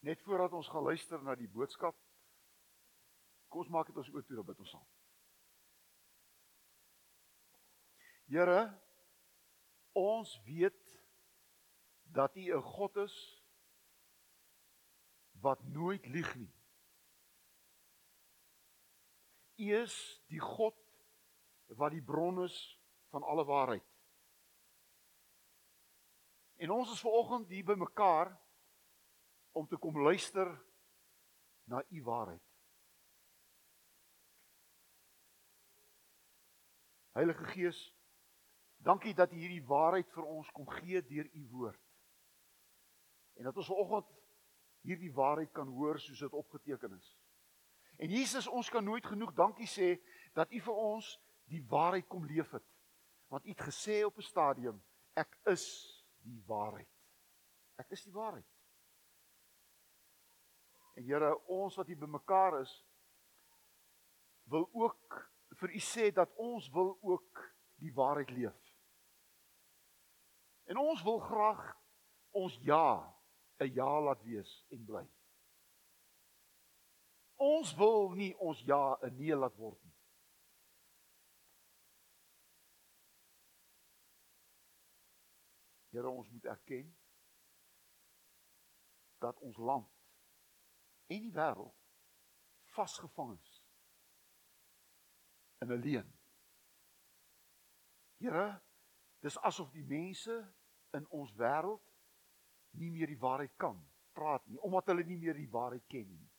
Net voordat ons gaan luister na die boodskap, kom ons maak dit ons oor toe dat bid ons saam. Here, ons weet dat U 'n God is wat nooit lieg nie. U is die God wat die bron is van alle waarheid. En ons is ver oggend hier by mekaar om te kom luister na u waarheid. Heilige Gees, dankie dat u hierdie waarheid vir ons kom gee deur u woord. En dat ons vanoggend hierdie waarheid kan hoor soos dit opgeteken is. En Jesus, ons kan nooit genoeg dankie sê dat u vir ons die waarheid kom leef het. Want u het gesê op 'n stadium, ek is die waarheid. Ek is die waarheid. En Here, ons wat hier bymekaar is, wil ook vir u sê dat ons wil ook die waarheid leef. En ons wil graag ons ja 'n ja laat wees en bly. Ons wil nie ons ja 'n nee laat word nie. Here, ons moet erken dat ons land en die wêreld vasgevang is in 'n leuen. Here, dis asof die mense in ons wêreld nie meer die waarheid kan praat nie omdat hulle nie meer die waarheid ken nie.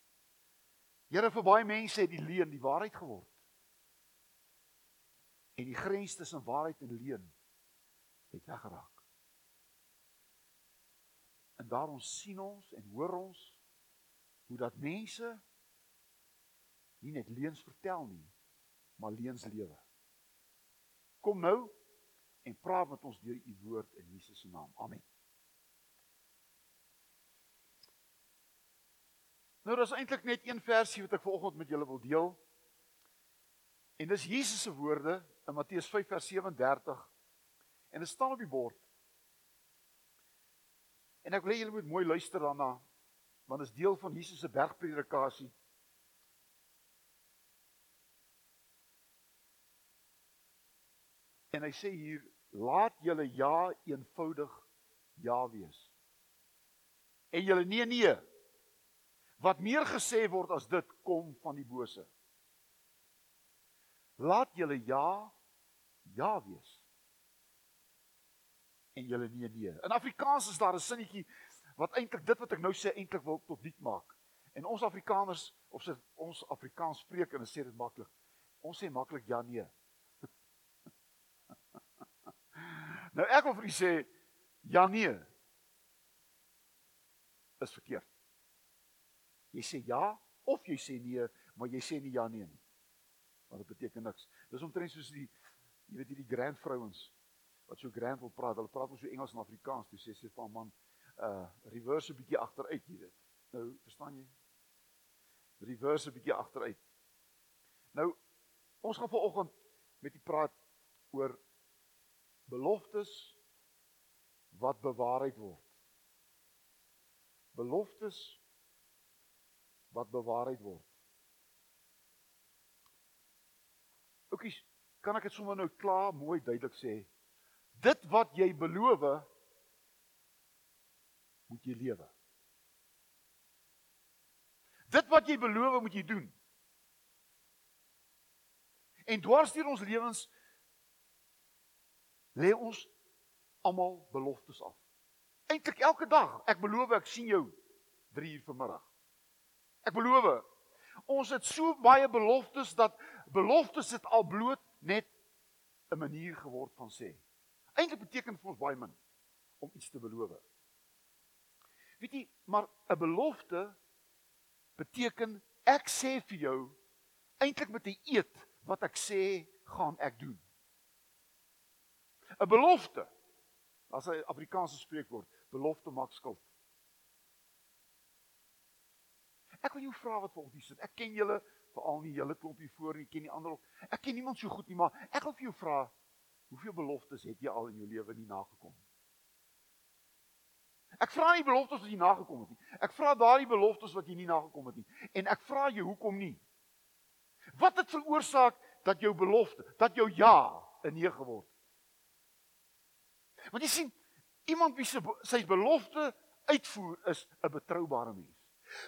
Here, vir baie mense het die leuen die waarheid geword. En die grens tussen waarheid en leuen het weggeraak. En daarom sien ons en hoor ons hoe dat mense nie net leuns vertel nie, maar leuns lewe. Kom nou en praat met ons deur u woord in Jesus se naam. Amen. Nou daar's eintlik net een versie wat ek vanoggend met julle wil deel. En dis Jesus se woorde in Matteus 5 vers 37. En dit staan op die bord. En ek wil hê julle moet mooi luister daarna want dit is deel van Jesus se bergpredikasie. En hy sê hier laat julle ja eenvoudig ja wees. En julle nee nee. Wat meer gesê word as dit kom van die bose. Laat julle ja ja wees. En julle nee nee. In Afrikaans is daar 'n sinnetjie wat eintlik dit wat ek nou sê eintlik wil tot nik maak. En ons Afrikaners of se ons Afrikaans spreek en sê dit maklik. Ons sê maklik ja nee. nou ek wil vir u sê ja nee is verkeerd. Jy sê ja of jy sê nee, maar jy sê nie ja nee nie. Want dit beteken niks. Dis omtrent soos die jy weet hierdie grand vrouens wat so grand wil praat. Hulle praat mos so Engels en Afrikaans. Toe sê sy vir 'n man uh reverse 'n bietjie agteruit hier dit. Nou, verstaan jy? Reverse 'n bietjie agteruit. Nou, ons gaan vanoggend met u praat oor beloftes wat bewaarheid word. Beloftes wat bewaarheid word. Oukies, kan ek dit sommer nou klaar mooi duidelik sê? Dit wat jy beloof moet jy lewe. Dit wat jy beloof, moet jy doen. En dwars deur ons lewens lê ons almal beloftes af. Eintlik elke dag, ek beloof ek sien jou 3 uur vanmiddag. Ek beloof. Ons het so baie beloftes dat beloftes het al bloot net 'n manier geword van sê. Eintlik beteken vir ons baie min om iets te beloof. Weet jy, maar 'n belofte beteken ek sê vir jou eintlik met 'n eed wat ek sê gaan ek doen. 'n Belofte. As 'n Afrikaanse spreekwoord, belofte maak skuld. Ek wil jou vra wat vir ons hier sit. Ek ken julle veral nie julle klomp hier voor nie, ken nie ander ook. Ek ken niemand so goed nie, maar ek wil vir jou vra, hoeveel beloftes het jy al in jou lewe nie nagekom nie? Ek vra nie beloftes wat jy nagekom het nie. Ek vra daardie beloftes wat jy nie nagekom het nie. En ek vra jou hoekom nie? Wat het veroorsaak dat jou belofte, dat jou ja 'n nee geword het? Want jy sien, iemand wie se sy belofte uitvoer is 'n betroubare mens.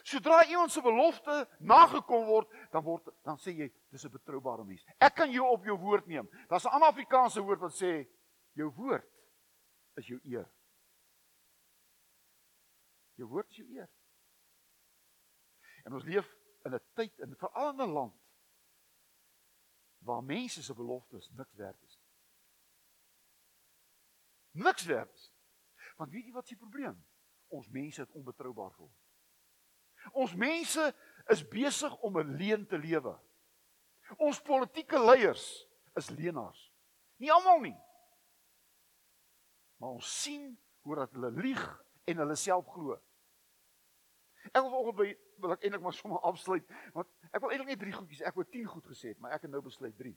Sodra iemand se belofte nagekom word, dan word dan sê jy dis 'n betroubare mens. Ek kan jou op jou woord neem. Daar's 'n ander Afrikaanse woord wat sê jou woord is jou eer. Jou woord is jou eer. En ons leef in 'n tyd en veral in 'n land waar mense se beloftes niks werd is. Niks werd is. Want weet jy wat se probleem? Ons mense het onbetroubaar geword. Ons mense is besig om 'n leuen te lewe. Ons politieke leiers is leenaars. Nie almal nie. Maar ons sien hoe dat hulle lieg en hulle self glo. Ek wil vanoggend by wil ek eintlik maar sommer afsluit want ek wil eintlik net drie goedjies. Ek wou 10 goed gesê het, maar ek het nou besluit 3.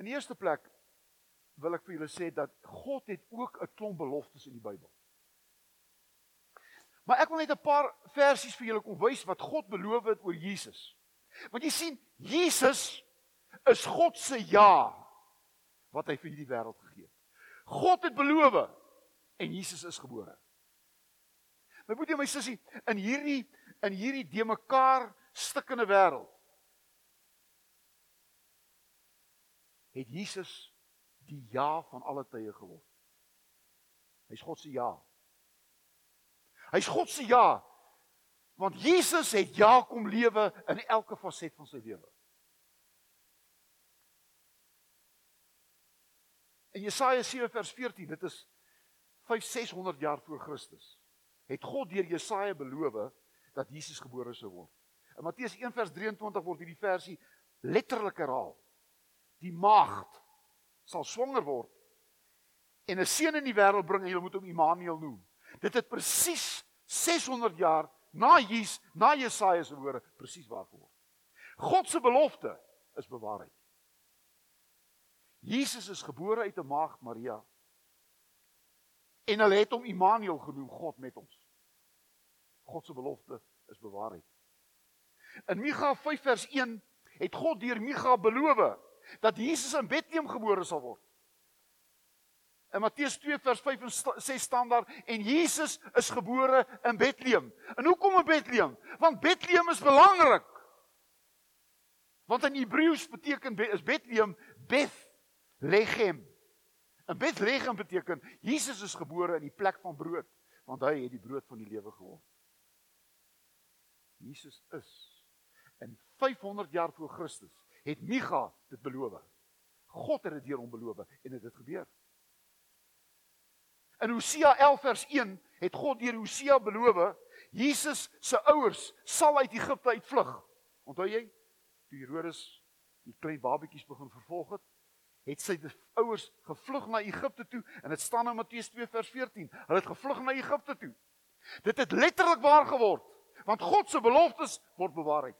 In die eerste plek wil ek vir julle sê dat God het ook 'n klomp beloftes in die Bybel. Maar ek wil net 'n paar versies vir julle kom wys wat God beloof het oor Jesus. Want jy sien, Jesus is God se ja wat hy vir hierdie wêreld gegee het. God het beloof en Jesus is gebore. My boetie en my sussie, in hierdie in hierdie de mekaar stikkende wêreld het Jesus die ja van alle tye geword. Hy's God se ja. Hy's God se ja. Want Jesus het ja kom lewe in elke faset van sy lewe. In Jesaja 7 vers 14, dit is 5600 jaar voor Christus, het God deur Jesaja beloof dat Jesus gebore sou word. In Matteus 1 vers 23 word hierdie versie letterlik herhaal. Die maagd sal swanger word en 'n seun in die wêreld bring en jy moet hom Immanuel noem. Dit het presies 600 jaar na Jesus, na Jesaja se woorde presies waar geword. God se belofte is bewaarheid. Jesus is gebore uit 'n maagd Maria. En hulle het hom Immanuel genoem, God met ons. God se belofte is bewaarheid. In Micha 5 vers 1 het God deur Micha beloof dat Jesus in Bethlehem gebore sal word. In Matteus 2 vers 5 en 6 staan daar en Jesus is gebore in Bethlehem. En hoekom in Bethlehem? Want Bethlehem is belangrik. Want in Hebreëus beteken is Bethlehem Bethlehem. En Bethlehem beteken Jesus is gebore in die plek van brood, want hy het die brood van die lewe geword. Jesus is in 500 jaar voor Christus het Micha dit beloof. God het dit deur hom beloof en dit het gebeur. In Hosea 11 vers 1 het God deur Hosea beloof Jesus se ouers sal uit Egipte uitvlug. Onthou jy? Toe Herodes die klein babetjies begin vervolg het, het sy ouers gevlug na Egipte toe en dit staan in Matteus 2 vers 14. Hulle het gevlug na Egipte toe. Dit het letterlik waar geword want God se beloftes word bewaarheid.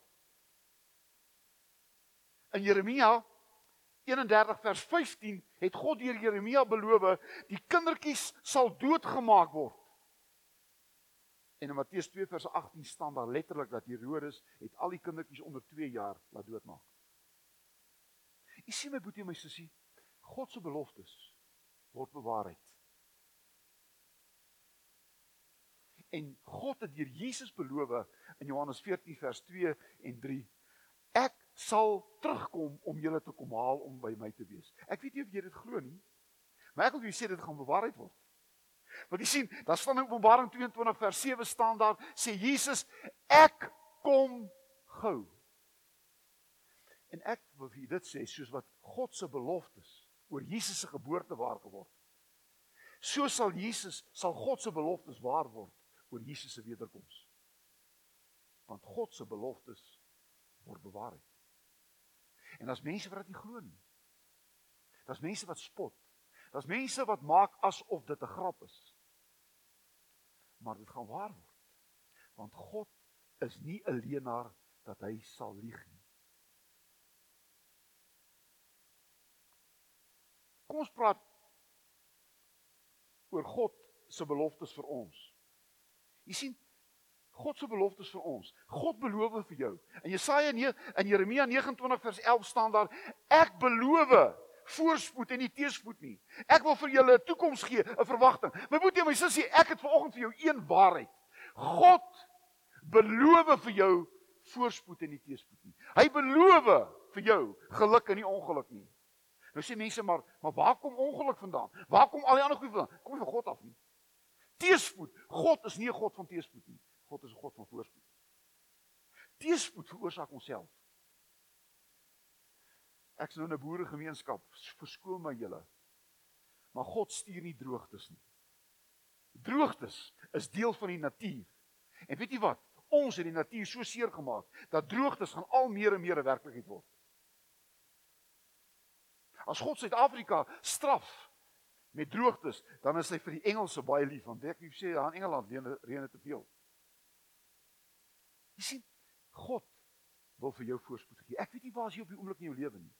In Jeremia 31 vers 15 het God deur Jeremia beloof die kindertjies sal doodgemaak word. En in Matteus 2 vers 18 staan daar letterlik dat Herodes het al die kindertjies onder 2 jaar laat doodmaak. U sien my boetie en my sussie, God se beloftes word bewaarheid. En God het deur Jesus beloof in Johannes 14 vers 2 en 3 ek sal terugkom om julle te kom haal om by my te wees. Ek weet nie of jy dit glo nie. Maar ek wil julle sê dit gaan bewaarheid word. Want jy sien, daar staan in Openbaring 22 vers 7 staan daar sê Jesus ek kom gou. En ek wil vir dit sê soos wat God se beloftes oor Jesus se geboorte waar geword. So sal Jesus sal God se beloftes waar word oor Jesus se wederkoms. Want God se beloftes word bewaarheid. En daar's mense wat dit nie glo nie. Daar's mense wat spot. Daar's mense wat maak asof dit 'n grap is. Maar dit gaan waar word. Want God is nie 'n leienaar dat hy sal lieg nie. Kom ons praat oor God se beloftes vir ons. Jy sien God se beloftes vir ons. God beloof vir jou. In Jesaja 9 in Jeremia 29 vers 11 staan daar: Ek beloof voorspoed en nie teëspoed nie. Ek wil vir julle 'n toekoms gee, 'n verwagting. My boetie en my sussie, ek het vanoggend vir jou een waarheid. God beloof vir jou voorspoed en nie teëspoed nie. Hy beloof vir jou geluk en nie ongeluk nie. Nou sê mense maar, maar waar kom ongeluk vandaan? Waar kom al die ander goed vandaan? Kom nie van God af nie. Teëspoed. God is nie 'n God van teëspoed nie. God is 'n God van voorspoed. Teëspoed veroorsaak onsself. Ek is nou in 'n boeregemeenskap, verskoon my julle. Maar God stuur nie droogtes nie. Droogtes is deel van die natuur. En weet jy wat? Ons het die natuur so seer gemaak dat droogtes gaan al meer en meer 'n werklikheid word. As God Suid-Afrika straf met droogtes, dan is hy vir die Engelse baie lief want ek sê daar in Engeland reën reën te veel. Jy sien, God wil vir jou voorspoed gee. Ek weet nie waar as jy op die oomblik in jou lewe nie.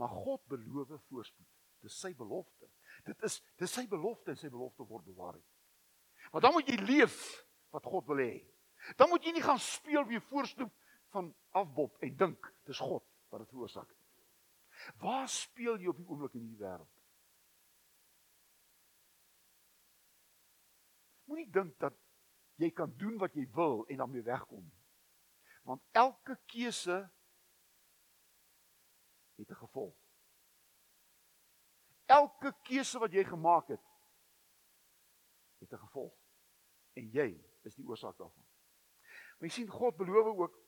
Maar God beloof voorspoed. Dis sy belofte. Dit is dis sy belofte en sy belofte word bewaar. Maar dan moet jy leef wat God wil hê. Dan moet jy nie gaan speel wie voorstoep van afbop en dink dis God wat dit veroorsaak. Waar speel jy op die oomblik in hierdie wêreld? Moenie dink dat jy kan doen wat jy wil en weer wegkom. Want elke keuse het 'n gevolg. Elke keuse wat jy gemaak het, het 'n gevolg. En jy is die oorsaak daarvan. Maar jy sien God beloof ook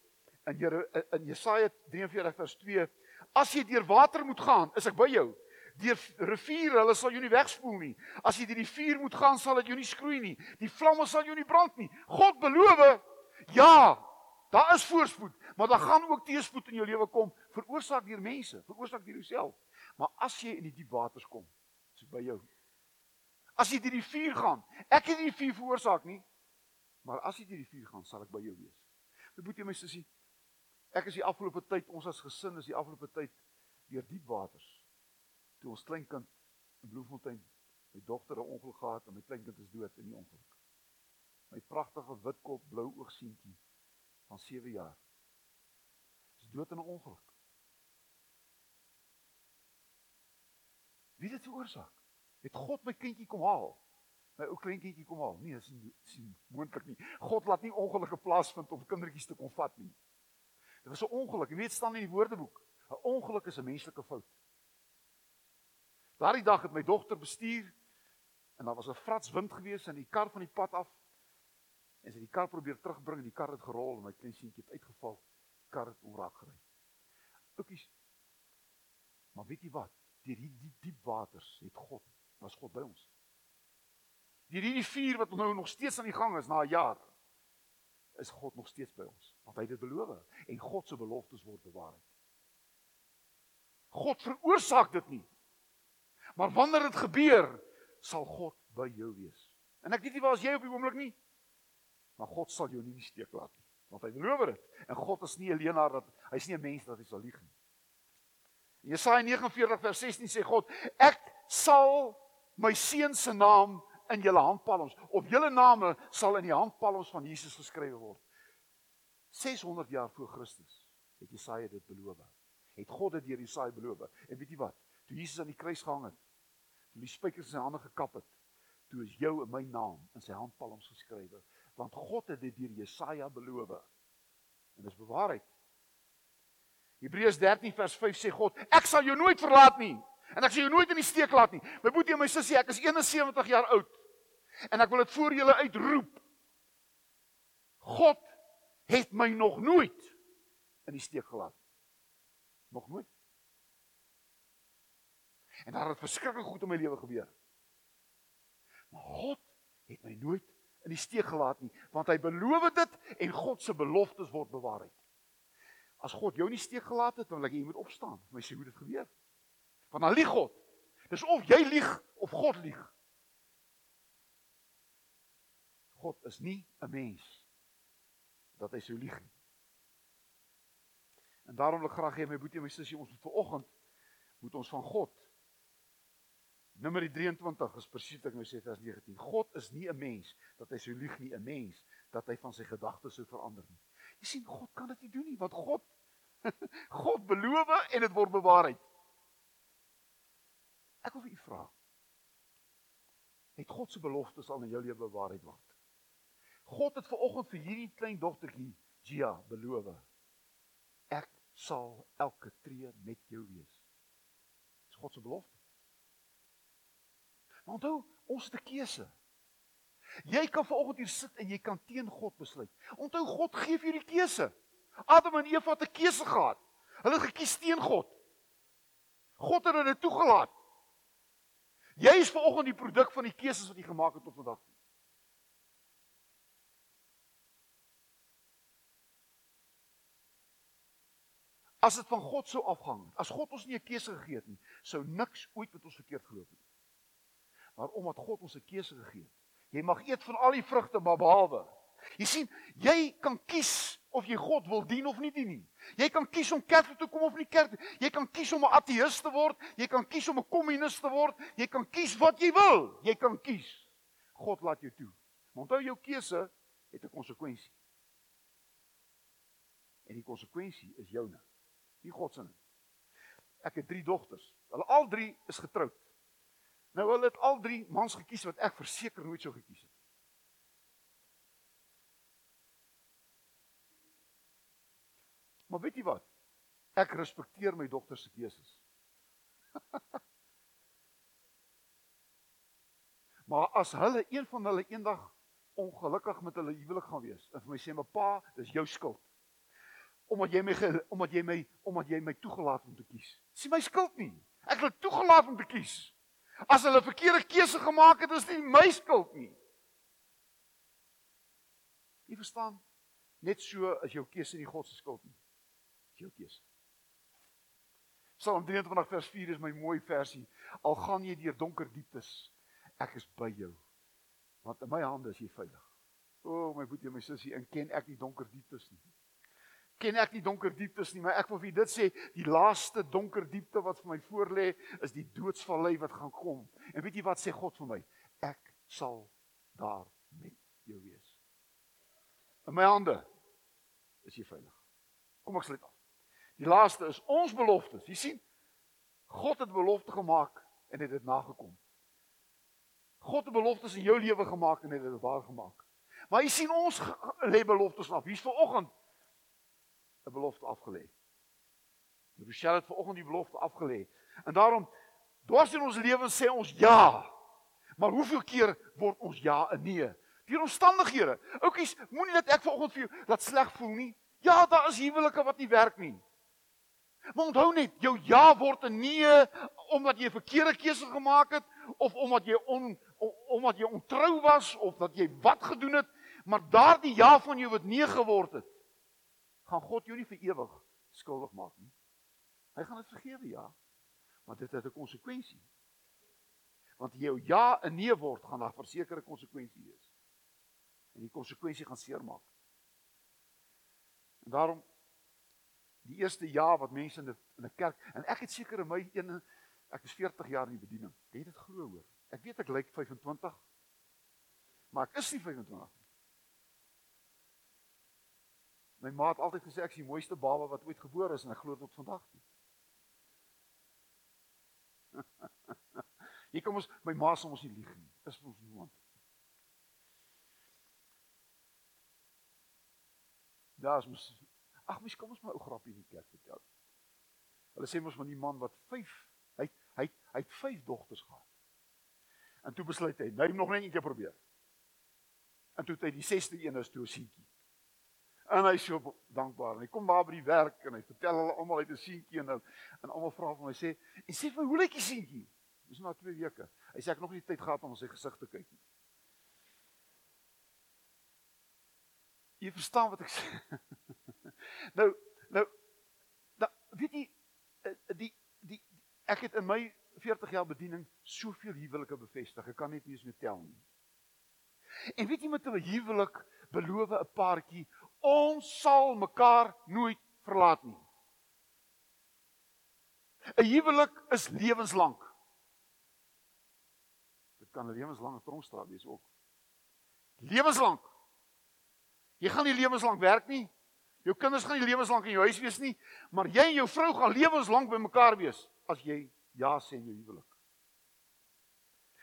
in Jere, in Jesaja 43 vers 2, as jy deur water moet gaan, is ek by jou. Deur riviere, hulle sal jou nie wegspoel nie. As jy deur die vuur moet gaan, sal dit jou nie skroei nie. Die vlamme sal jou nie brand nie. God beloof, ja, Daar is voorspoed, maar daar gaan ook teëspoed in jou lewe kom, veroorsaak deur mense, veroorsaak deur jouself. Maar as jy in die diep waters kom, is dit by jou. As jy deur die vuur gaan, ek het nie die vuur veroorsaak nie, maar as jy deur die vuur gaan, sal ek by jou wees. My boetie my sussie, ek is die afgelope tyd, ons as gesin is die afgelope tyd deur diep waters. Toe ons kleinkind in Bloemfontein, my dogter 'n ongeluk gehad en my kleinkind is dood in die ongeluk. My pragtige witkop blou oogseentjie van 7 jaar. Is dood in 'n ongeluk. Wie het dit veroorsaak? Het God my kindjie kom haal? My ou kleintjie kom haal? Nee, dis nie sien moontlik nie. God laat nie ongelukke plaasvind om kindertjies te kom vat nie. Dit was 'n ongeluk. Jy weet staan in die Woordeboek. 'n Ongeluk is 'n menslike fout. Daardie dag het my dogter bestuur en daar was 'n frats wind gewees en die kar van die pad af En sy die kar probeer terugbring en die kar het gerol en my klein seentjie het uitgeval. Die kar het omraak gery. Oukies. Maar weet jy wat? Deur hierdie diep, diep waters het God, was God by ons. Deur hierdie vuur wat nou nog steeds aan die gang is na 'n jaar, is God nog steeds by ons. Want hy het dit beloof en God se beloftes word bewaar. God veroorsaak dit nie. Maar wanneer dit gebeur, sal God by jou wees. En ek weet nie waar as jy op die oomblik nie maar God sal jou nie in die steek laat nie, want hy beloof dit. En God is nie 'n leienaar dat hy's nie 'n mens dat hy sal lieg nie. In Jesaja 49 vers 16 sê God, ek sal my seun se naam in julle handpalms of julle name sal in die handpalms van Jesus geskrywe word. 600 jaar voor Christus het Jesaja dit beloof. Het God dit deur Jesaja beloof. En weet jy wat? Toe Jesus aan die kruis gehang het, toe die spykers in sy hande gekap het, toe is jou en my naam in sy handpalms geskrywe want God het dit deur Jesaja beloof. En dis bewaarheid. Hebreërs 13 vers 5 sê God, ek sal jou nooit verlaat nie en ek sal jou nooit in die steek laat nie. My boetie en my sussie, ek is 71 jaar oud. En ek wil dit voor julle uitroep. God het my nog nooit in die steek gelaat. Nog nooit. En daar het verskriklik goed in my lewe gebeur. Maar God het my nooit in die steek gelaat nie, want hy beloof dit en God se beloftes word bewaar. As God jou nie steek gelaat het, dan wil ek jy moet opstaan. My sê hoe dit gebeur. Want dan lieg God. Dis of jy lieg of God lieg. God is nie 'n mens dat hy sou lieg nie. En daarom wil ek graag hê my boetie en my sussie ons moet vanoggend moet ons van God Nummer 23 is presies wat ek nou sê vers 19. God is nie 'n mens dat hy sou lieg nie, 'n mens dat hy van sy gedagtes sou verander nie. Jy sien God kan dit nie doen nie want God God beloof en dit word bewaarheid. Ek wil vir u vra. Het God se beloftes al in jou lewe bewaarheid word? God het ver oggend vir hierdie klein dogtertjie Gia beloof. Ek sal elke tree met jou wees. Dis God se belofte. Maar onthou, ons 'n keuse. Jy kan ver oggend hier sit en jy kan teen God besluit. Onthou God gee vir jou die keuse. Adam en Eva het 'n keuse gehad. Hulle het gekies teen God. God het hulle toegelaat. Jy is ver oggend die produk van die keuses wat jy gemaak het tot vandag. As dit van God sou afhang, as God ons nie 'n keuse gegee het nie, sou niks ooit met ons verkeerd geloop het. Maar omdat God ons 'n keuse gegee het, jy mag eet van al die vrugte maar behalwe. Jy sien, jy kan kies of jy God wil dien of nie dien nie. Jy kan kies om kerk toe te kom of nie kerk toe. Jy kan kies om 'n ateïs te word, jy kan kies om 'n kommunis te word, jy kan kies wat jy wil. Jy kan kies. God laat jou toe. Maar onthou jou keuse het 'n konsekwensie. En die konsekwensie is joune nie God se nie. Ek het 3 dogters. Hulle al 3 is getroud. Nou hulle het al 3 mans gekies wat ek verseker nooit sou gekies het. Maar weet jy wat? Ek respekteer my dogters se keuses. maar as hulle een van hulle eendag ongelukkig met hulle huwelik gaan wees en vir my sê my pa, dis jou skuld omdat jy my omdat jy my omdat jy my toegelaat om te kies. Dis my skuld nie. Ek het toegelaat om te kies. As hulle verkeerde keuse gemaak het, is dit my skuld nie. Jy verstaan? Net so as jou keuse nie God se skuld nie. Dis jou keuse. Psalm 23 vers 4 is my mooi versie. Al gaan jy deur donker dieptes, ek is by jou. Want in my hande is jy veilig. O, my boetie, my sussie, en ken ek die donker dieptes nie ken ek die donker dieptes nie, maar ek wil vir dit sê, die laaste donker diepte wat vir my voorlê, is die doodsvallei wat gaan kom. En weet jy wat sê God vir my? Ek sal daar met jou wees. In my hande is jy veilig. Kom ek sluit af. Die laaste is ons beloftes. Jy sien, God het belofte gemaak en het dit nagekom. God het beloftes in jou lewe gemaak en het dit waar gemaak. Maar jy sien ons lê beloftes af. Hier's vanoggend 'n belofte afgelê. Rochelle het vanoggend die belofte afgelê. En daarom dwars in ons lewens sê ons ja. Maar hoeveel keer word ons ja 'n nee? Die omstandighede. Oukies, moenie dat ek vanoggend vir jou laat sleg voel nie. Ja, daar is huwelike wat nie werk nie. Maar onthou net, jou ja word 'n nee omdat jy 'n verkeerde keuse gemaak het of omdat jy on omdat jy ontrou was of dat jy wat gedoen het, maar daardie ja van jou wat nee geword het gaan God jou nie vir ewig skuldig maak nie. Hy gaan dit vergewe, ja. Maar dit het 'n konsekwensie. Want jou ja 'n nee word, gaan daar versekerde konsekwensie wees. En die konsekwensie gaan seermaak. En daarom die eerste ja wat mense in 'n in 'n kerk en ek het seker in my een ek is 40 jaar in die bediening. Het jy dit glo hoor? Ek weet ek lyk 25. Maar ek is nie 25 nie. My ma het altyd gesê ek is die mooiste baba wat ooit gebore is en ek glo dit tot vandag toe. Hier kom ons my ma sê ons nie lieg nie. Dis ons niemand. Daar's mos Ag mens kom ons maar ou grappie in die kerk vertel. Hulle sê mos van die man wat 5 hy hy hy het 5 dogters gehad. En toe besluit hy, hy nog net een keer probeer. En toe het hy die 6de een is toe 'n seentjie. En hy is so dankbaar. En hy kom daar by die werk en hy vertel hulle almal uit 'n seentjie en en almal vra hom hy sê, "En sê vir hoe lyk die seentjie?" Dis na 2 weke. Hy sê ek nog nie tyd gehad om sy gesig te kyk nie. Jy verstaan wat ek sê. nou, nou, nou, weet jy eh, die die ek het in my 40 jaar bediening soveel huwelike bevestig. Ek kan net nie eens meer tel nie. En weet jy met 'n huwelik beloof 'n paartjie ons sal mekaar nooit verlaat nie. 'n Huwelik is lewenslank. kan 'n lewenslange tronkstraf wees ook. Lewenslank. Jy gaan nie lewenslank werk nie. Jou kinders gaan nie lewenslank in jou huis wees nie, maar jy en jou vrou gaan lewenslank by mekaar wees as jy ja sê in jou huwelik.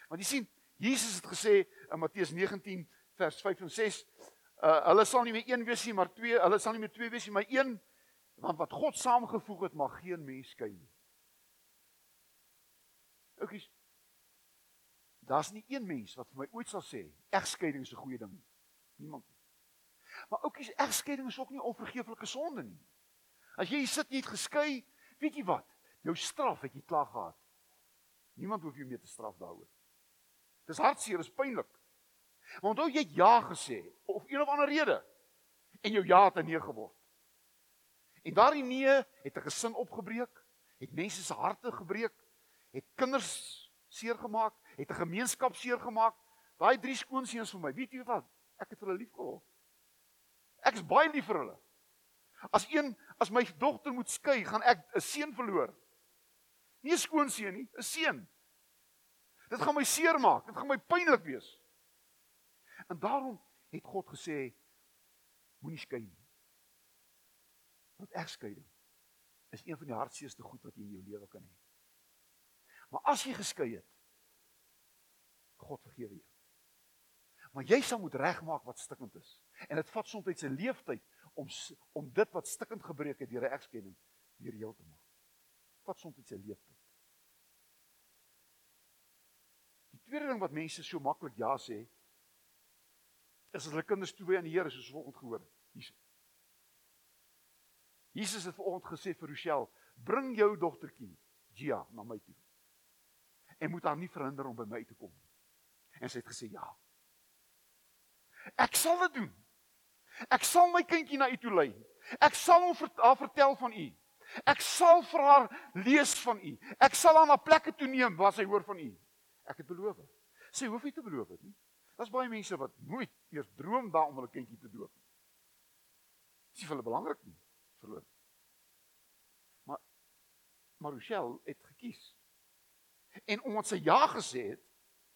Want jy sien, Jesus het gesê in Matteus 19 vers 5 en 6, uh hulle sal nie meer een wees nie, maar twee, hulle sal nie meer twee wees nie, maar een, want wat God saamgevoeg het, mag geen mens skei nie. Oukies. Daar's nie een mens wat vir my ooit sal sê egskeiding is 'n goeie ding nie. Niemand nie. Maar oukies, egskeiding is ook nie onvergeeflike sonde nie. As jy sit nie het geskei, weet jy wat? Jou straf het jy klaar gehad. Niemand hoef jou meer te straf daaroor. Dis hartseer, dis pynlik. Maar onthou jy ja gesê of een of ander rede en jou ja het nee geword. En daardie nee het 'n gesin opgebreek, het mense se harte gebreek, het kinders seer gemaak, het 'n gemeenskap seer gemaak. Daai drie skoonseuns vir my, weet jy wat? Ek het hulle lief gehad. Ek is baie lief vir hulle. As een as my dogter moet skei, gaan ek 'n seun verloor. Nie 'n skoonseun nie, 'n seun. Dit gaan my seermaak, dit gaan my pynlik wees. En daarom het God gesê moenie skei nie. Want egskeiding is een van die hartseerste goed wat jy in jou lewe kan hê. Maar as jy geskei het, God vergewe jou. Maar jy sal moet regmaak wat stikkend is. En dit vat soms 'n leeftyd om om dit wat stikkend gebreek het deur 'n egskeiding weer heel te maak. Vat soms 'n leeftyd. Die tweede ding wat mense so maklik ja sê, is hulle kinders toe aan die Here soos volgens gehoor het. Jesus. Jesus het vanoggend gesê vir Rochelle, bring jou dogtertjie Gia na my toe. En moet haar nie verhinder om by my te kom nie. En sy het gesê ja. Ek sal dit doen. Ek sal my kindjie na u toe lei. Ek sal hom haar vertel van u. Ek sal vir haar lees van u. Ek sal haar na plekke toe neem waar sy hoor van u. Ek het beloof. Sy hoef nie te beloof het nie. Daar's baie mense wat nooit eers droom daaroor om hulle kindjie te doop nie. Dis vir hulle belangrik nie. Verloor. Maar maar Rochelle het gekies. En omdat sy ja gesê het,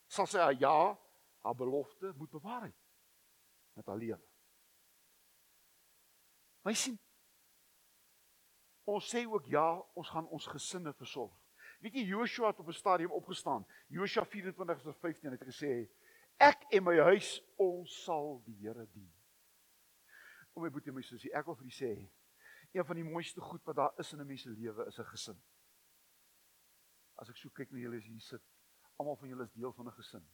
sal sy haar ja, haar belofte moet bewaar het met haar lewe. My sien ons sê ook ja, ons gaan ons gesinne versorg. Weet jy Joshua het op 'n stadium opgestaan. Joshua 24 vers 15 het gesê ek en my huis ons sal die Here dien. Om my boetie my sussie, ek wil vir u sê een van die mooiste goed wat daar is in 'n mens se lewe is 'n gesin. As ek so kyk na julle as hier sit, almal van julle is deel van 'n gesin.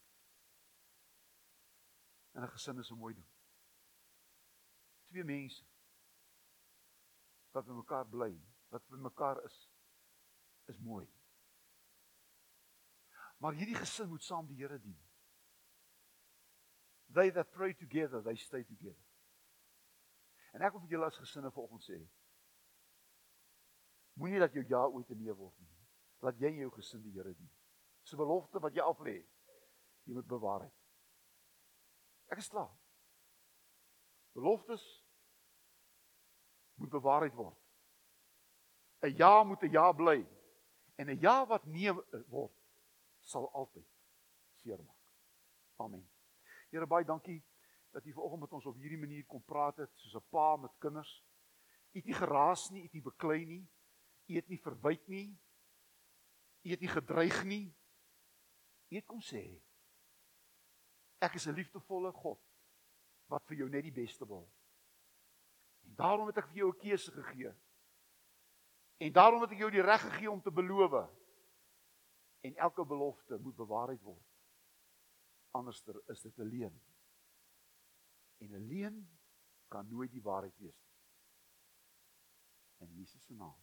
En 'n gesin is 'n mooi ding. Twee mense wat met mekaar bly, wat vir mekaar is, is mooi. Maar hierdie gesin moet saam die Here dien. They that pray together, they stay together. En ek wil vir julle as gesinne vanoggend sê, moenie dat jou ja ooit 'n nee word nie. Laat jy jou gesin die Here dien. Dis 'n belofte wat jy aflê. Jy moet bewaar dit. Ek is klaar. Beloftes moet bewaar word. 'n Ja moet 'n ja bly. En 'n ja wat nee word sal altyd seermaak. Amen. Here baie dankie dat U vanoggend met ons op hierdie manier kom praat het soos 'n pa met kinders. U het nie geraas nie, u het nie beklei nie. U het nie verwyd nie. U het nie gedreig nie. U het kom sê ek is 'n liefdevolle God wat vir jou net die beste wil. En daarom het ek vir jou 'n keuse gegee. En daarom het ek jou die reg gegee om te beloof en elke belofte moet bewaarheid word. Anderster is dit 'n leuen. En 'n leuen kan nooit die waarheid wees nie. In Jesus se naam.